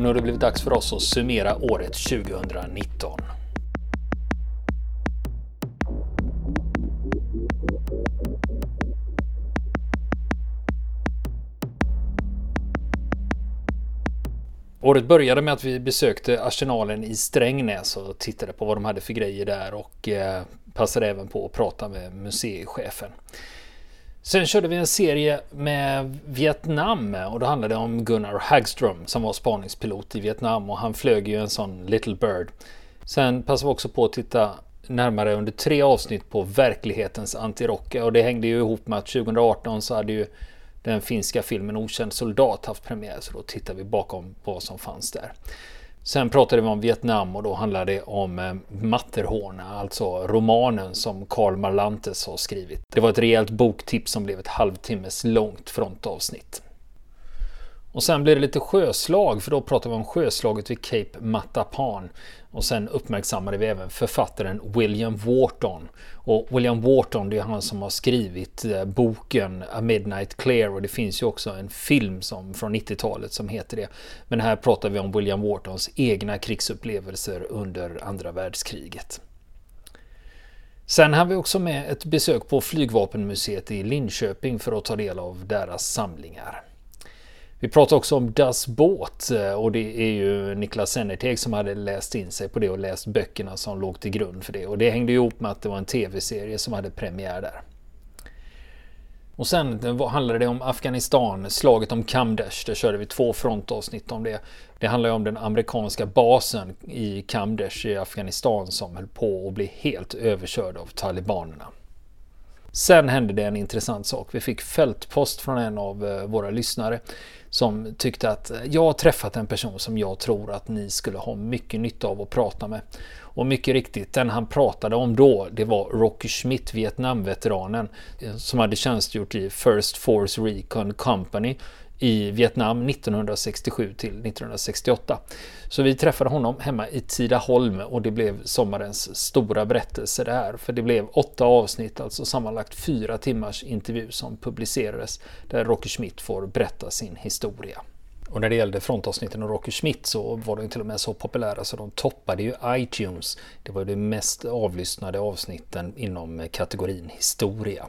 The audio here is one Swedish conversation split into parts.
Och nu har det blivit dags för oss att summera året 2019. Året började med att vi besökte Arsenalen i Strängnäs och tittade på vad de hade för grejer där och eh, passade även på att prata med museichefen. Sen körde vi en serie med Vietnam och då handlade det om Gunnar Hagström som var spaningspilot i Vietnam och han flög ju en sån Little Bird. Sen passade vi också på att titta närmare under tre avsnitt på verklighetens antirocka och det hängde ju ihop med att 2018 så hade ju den finska filmen Okänd soldat haft premiär så då tittade vi bakom vad som fanns där. Sen pratade vi om Vietnam och då handlade det om eh, Matterhorn, alltså romanen som Karl Marlantes har skrivit. Det var ett rejält boktips som blev ett halvtimmes långt frontavsnitt. Och sen blir det lite sjöslag, för då pratar vi om sjöslaget vid Cape Matapan. Och sen uppmärksammade vi även författaren William Wharton. Och William Wharton, det är han som har skrivit eh, boken A Midnight Clear och det finns ju också en film som, från 90-talet som heter det. Men här pratar vi om William Whartons egna krigsupplevelser under andra världskriget. Sen har vi också med ett besök på Flygvapenmuseet i Linköping för att ta del av deras samlingar. Vi pratar också om Das Båt eh, och det är ju Niklas Sennerteg som hade läst in sig på det och läst böckerna som låg till grund för det. Och det hängde ihop med att det var en tv-serie som hade premiär där. Och sen handlade det om Afghanistan, slaget om Kamdesh. Där körde vi två frontavsnitt om det. Det handlar om den amerikanska basen i Kamdesh i Afghanistan som höll på att bli helt överkörd av talibanerna. Sen hände det en intressant sak. Vi fick fältpost från en av eh, våra lyssnare som tyckte att eh, jag har träffat en person som jag tror att ni skulle ha mycket nytta av att prata med. Och mycket riktigt, den han pratade om då, det var Rocky Schmidt, Vietnamveteranen, eh, som hade tjänstgjort i First Force Recon Company i Vietnam 1967 till 1968. Så vi träffade honom hemma i Tidaholm och det blev sommarens stora berättelse det här. För det blev åtta avsnitt, alltså sammanlagt fyra timmars intervju som publicerades där Rocky Schmidt får berätta sin historia. Och när det gällde frontavsnitten av Rocky Schmidt så var de till och med så populära så de toppade ju iTunes. Det var ju de mest avlyssnade avsnitten inom kategorin historia.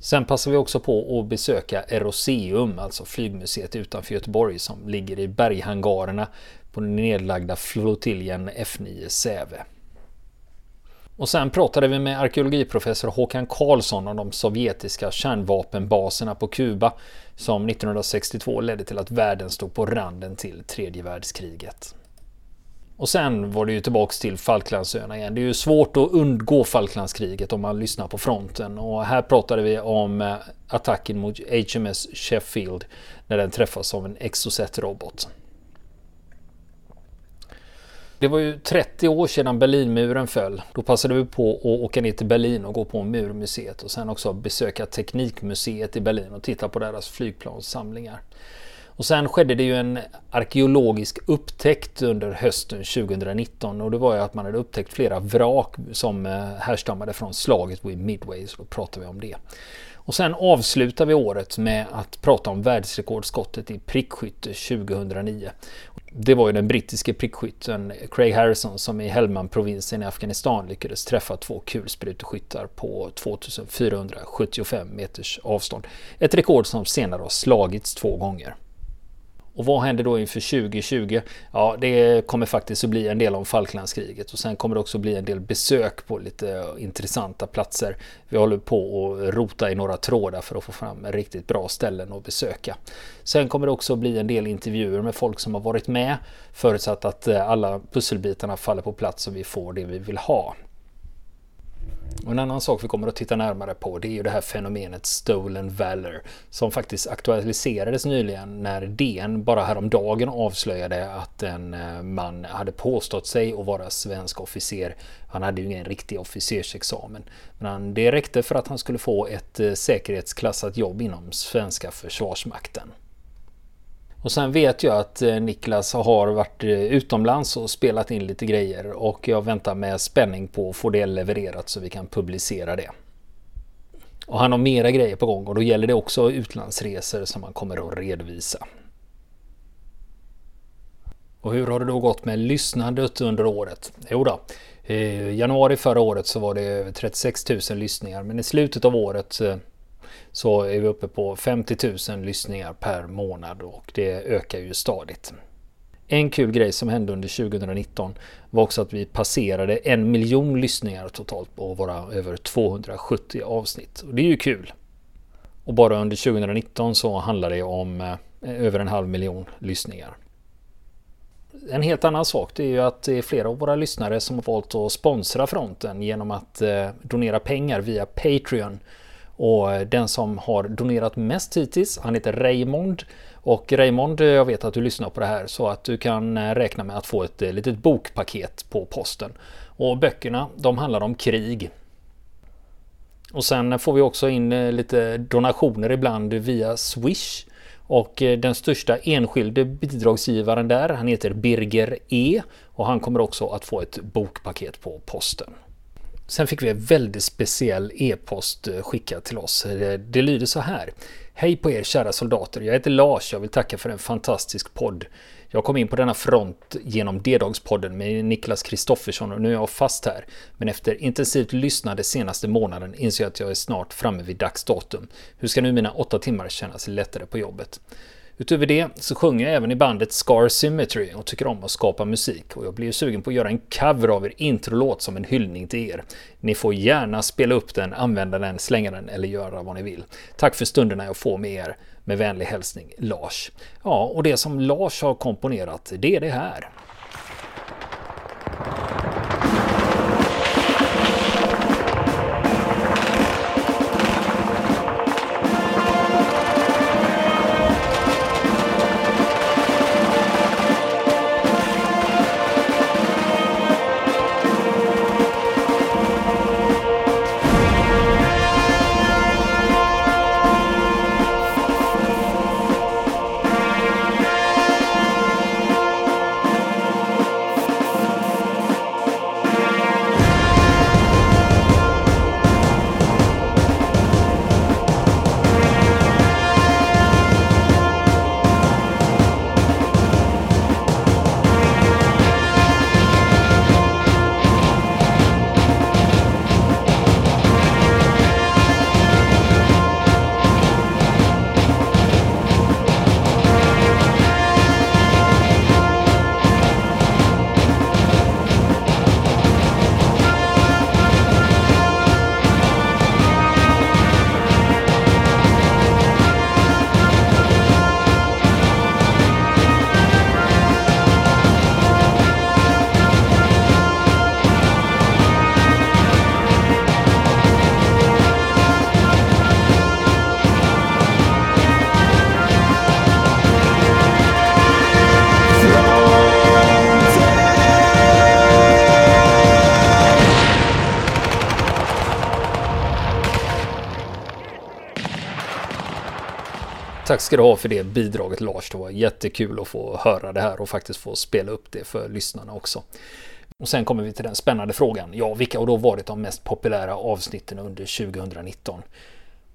Sen passar vi också på att besöka Eroseum, alltså flygmuseet utanför Göteborg som ligger i berghangarerna på den nedlagda flottiljen F9 Säve. Och sen pratade vi med arkeologiprofessor Håkan Karlsson om de sovjetiska kärnvapenbaserna på Kuba som 1962 ledde till att världen stod på randen till tredje världskriget. Och sen var det ju tillbaks till Falklandsöarna igen. Det är ju svårt att undgå Falklandskriget om man lyssnar på fronten. Och här pratade vi om eh, attacken mot HMS Sheffield när den träffas av en Exocet-robot. Det var ju 30 år sedan Berlinmuren föll. Då passade vi på att åka ner till Berlin och gå på Murmuseet och sen också besöka Teknikmuseet i Berlin och titta på deras flygplanssamlingar. Och sen skedde det ju en arkeologisk upptäckt under hösten 2019 och det var ju att man hade upptäckt flera vrak som eh, härstammade från slaget vid Midway, så då pratar vi om det. Och sen avslutar vi året med att prata om världsrekordskottet i prickskytte 2009. Det var ju den brittiske prickskytten Craig Harrison som i Helmand-provinsen i Afghanistan lyckades träffa två kulspruteskyttar på 2475 meters avstånd. Ett rekord som senare har slagits två gånger. Och vad händer då inför 2020? Ja, det kommer faktiskt att bli en del om Falklandskriget och sen kommer det också bli en del besök på lite intressanta platser. Vi håller på att rota i några trådar för att få fram riktigt bra ställen att besöka. Sen kommer det också bli en del intervjuer med folk som har varit med förutsatt att alla pusselbitarna faller på plats och vi får det vi vill ha. Och en annan sak vi kommer att titta närmare på det är ju det här fenomenet Stolen Valor som faktiskt aktualiserades nyligen när DN bara häromdagen avslöjade att en eh, man hade påstått sig att vara svensk officer. Han hade ju ingen riktig officersexamen. Men det räckte för att han skulle få ett eh, säkerhetsklassat jobb inom svenska försvarsmakten. Och sen vet jag att eh, Niklas har varit eh, utomlands och spelat in lite grejer och jag väntar med spänning på att få det levererat så vi kan publicera det. Och han har mera grejer på gång och då gäller det också utlandsresor som han kommer att redovisa. Och hur har det då gått med lyssnandet under året? Jo då, i januari förra året så var det över 36 000 lyssningar men i slutet av året så är vi uppe på 50 000 lyssningar per månad och det ökar ju stadigt. En kul grej som hände under 2019 var också att vi passerade en miljon lyssningar totalt på våra över 270 avsnitt. Och det är ju kul. Och bara under 2019 så handlar det om eh, över en halv miljon lyssningar. En helt annan sak det är ju att det är flera av våra lyssnare som har valt att sponsra fronten genom att eh, donera pengar via Patreon. Och den som har donerat mest hittills, han heter Raymond. Och Raymond, jag vet att du lyssnar på det här så att du kan eh, räkna med att få ett eh, litet bokpaket på posten. Och böckerna, de handlar om krig. Och sen får vi också in eh, lite donationer ibland via Swish. Och den största enskilde bidragsgivaren där, han heter Birger E. Och han kommer också att få ett bokpaket på posten. Sen fick vi en väldigt speciell e-post eh, skickad till oss. Det, det lyder så här. Hej på er kära soldater. Jag heter Lars. Jag vill tacka för en fantastisk podd. Jag kom in på denna front genom D-dagspodden med Niklas Kristoffersson och nu är jag fast här. Men efter intensivt lyssnande senaste månaden inser jag att jag är snart framme vid dags datum. Hur ska nu mina åtta timmar kännas lättare på jobbet? Utöver det så sjunger jag även i bandet Scar Symmetry och tycker om att skapa musik och jag blir sugen på att göra en cover av er introlåt som en hyllning till er. Ni får gärna spela upp den, använda den, slänga den eller göra vad ni vill. Tack för stunderna jag får med er. Med vänlig hälsning Lars. Ja, och det som Lars har komponerat, det är det här. Tack ska du ha för det bidraget Lars. Det var jättekul att få höra det här och faktiskt få spela upp det för lyssnarna också. Och sen kommer vi till den spännande frågan. Ja, vilka har då varit de mest populära avsnitten under 2019?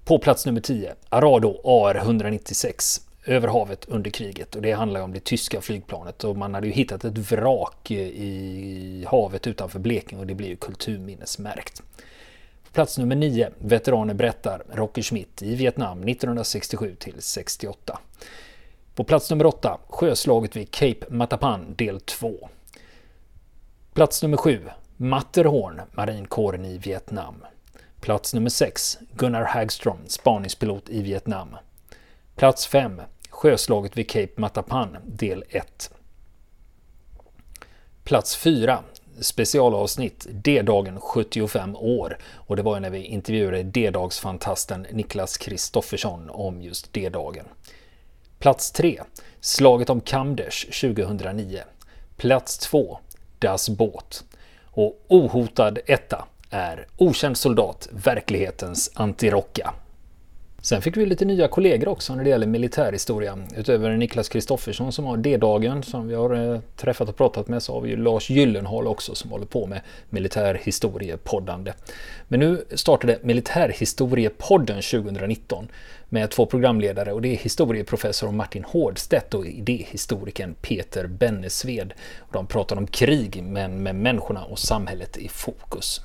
På plats nummer 10, Arado AR-196 över havet under kriget och det handlar om det tyska flygplanet och man hade ju hittat ett vrak i havet utanför Blekinge och det blir ju kulturminnesmärkt. Plats nummer 9. Veteraner berättar Rocky Schmidt i Vietnam 1967 till 68. På plats nummer 8. Sjöslaget vid Cape Matapan del 2. Plats nummer 7. Matterhorn, marinkåren i Vietnam. Plats nummer 6. Gunnar Hagström, spaningspilot i Vietnam. Plats 5. Sjöslaget vid Cape Matapan del 1. Plats 4 specialavsnitt D-dagen 75 år. Och det var när vi intervjuade D-dagsfantasten Niklas Kristoffersson om just D-dagen. Plats 3. Slaget om Kamdesh 2009. Plats 2. Das Båt. Och ohotad etta är Okänd soldat, verklighetens antirocka. Sen fick vi lite nya kollegor också när det gäller militärhistoria. Utöver Niklas Kristoffersson som har D-dagen som vi har eh, träffat och pratat med så har vi ju Lars Gyllenhaal också som håller på med militärhistoriepoddande. Men nu startade Militärhistoriepodden 2019 med två programledare och det är historieprofessor Martin Hårdstedt och idéhistorikern Peter Bennesved. De pratar om krig men med människorna och samhället i fokus.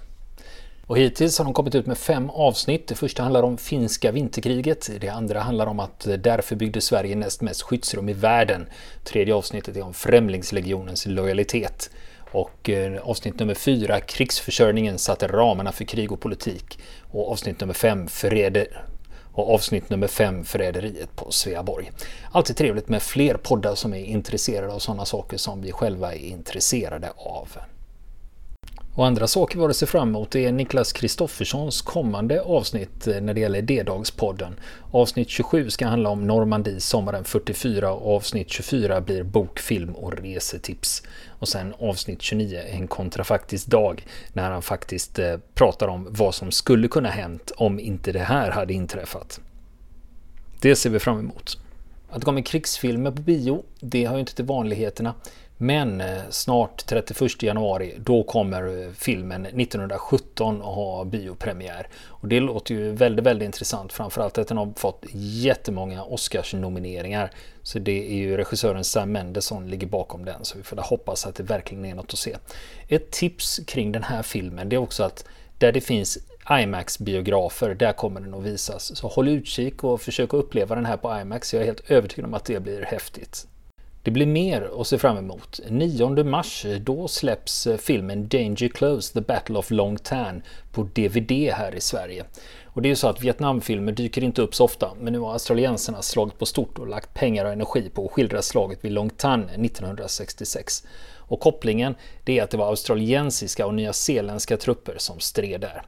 Och hittills har de kommit ut med fem avsnitt. Det första handlar om finska vinterkriget. Det andra handlar om att därför byggde Sverige näst mest skyddsrum i världen. Tredje avsnittet är om Främlingslegionens lojalitet. Och eh, avsnitt nummer fyra, krigsförsörjningen, satte ramarna för krig och politik. Och avsnitt nummer fem, förräder, och avsnitt nummer fem, Förräderiet på Sveaborg. Alltid trevligt med fler poddar som är intresserade av sådana saker som vi själva är intresserade av. Och andra saker vi har att se fram emot är Niklas Kristofferssons kommande avsnitt eh, när det gäller D-dagspodden. Avsnitt 27 ska handla om Normandie sommaren 44 och avsnitt 24 blir bokfilm och resetips. Och sen avsnitt 29 en kontrafaktisk dag när han faktiskt eh, pratar om vad som skulle kunna hänt om inte det här hade inträffat. Det ser vi fram emot. Att gå med krigsfilmer på bio, det har ju inte till vanligheterna. Men eh, snart 31 januari, då kommer eh, filmen 1917 att ha biopremiär. Och det låter ju väldigt, väldigt intressant. Framförallt att den har fått jättemånga Oscars-nomineringar. Så det är ju regissören Sam Mendes som ligger bakom den. Så vi får hoppas att det verkligen är något att se. Ett tips kring den här filmen, det är också att där det finns IMAX-biografer, där kommer den att visas. Så håll utkik och försök uppleva den här på IMAX. Jag är helt övertygad om att det blir häftigt. Det blir mer att se fram emot. 9 mars, då släpps eh, filmen Danger Close, The Battle of Long Tan på DVD här i Sverige. Och det är ju så att Vietnamfilmer dyker inte upp så ofta, men nu har australiensarna slagit på stort och lagt pengar och energi på att skildra slaget vid Long Tan 1966. Och kopplingen det är att det var australiensiska och nyzeeländska trupper som stred där.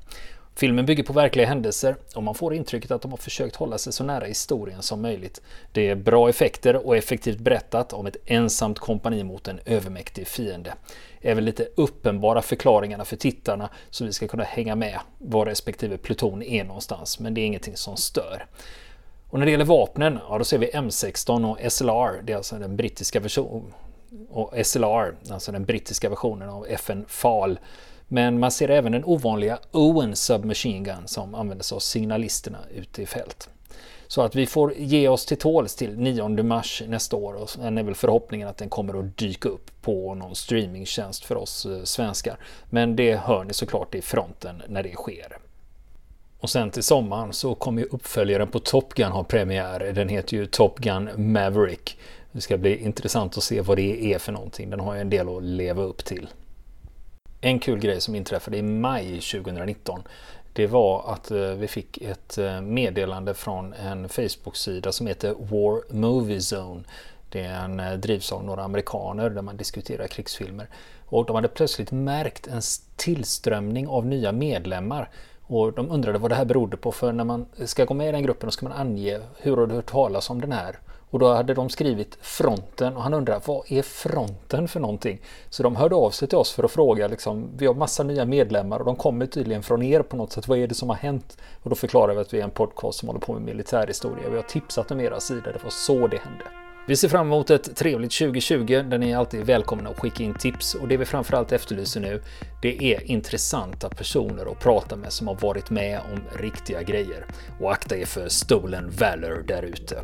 Filmen bygger på verkliga händelser och man får intrycket att de har försökt hålla sig så nära historien som möjligt. Det är bra effekter och effektivt berättat om ett ensamt kompani mot en övermäktig fiende. Även lite uppenbara förklaringarna för tittarna så vi ska kunna hänga med var respektive pluton är någonstans, men det är ingenting som stör. Och när det gäller vapnen, ja då ser vi M16 och SLR, det är alltså den brittiska versionen, och SLR, alltså den brittiska versionen av FN FAL men man ser även den ovanliga Owen Submachine Gun som användes av signalisterna ute i fält. Så att vi får ge oss till tåls till 9 mars nästa år och sen är väl förhoppningen att den kommer att dyka upp på någon streamingtjänst för oss eh, svenskar. Men det hör ni såklart i fronten när det sker. Och sen till sommaren så kommer ju uppföljaren på Top Gun ha premiär. Den heter ju Top Gun Maverick. Det ska bli intressant att se vad det är för någonting. Den har ju en del att leva upp till. En kul grej som inträffade i maj 2019 det var att eh, vi fick ett eh, meddelande från en Facebook-sida som heter War Movie Zone. Det är en, eh, drivs av några amerikaner där man diskuterar krigsfilmer. Och de hade plötsligt märkt en tillströmning av nya medlemmar. Och de undrade vad det här berodde på för när man ska gå med i den gruppen då ska man ange hur har du hört talas om den här och då hade de skrivit fronten och han undrar vad är fronten för någonting? Så de hörde av sig till oss för att fråga liksom, vi har massa nya medlemmar och de kommer tydligen från er på något sätt. Vad är det som har hänt? Och då förklarar vi att vi är en podcast som håller på med militärhistoria. Vi har tipsat om era sidor, det var så det hände. Vi ser fram emot ett trevligt 2020 där ni är alltid välkomna att skicka in tips och det vi framförallt efterlyser nu det är intressanta personer att prata med som har varit med om riktiga grejer. Och akta er för stolen valor där ute.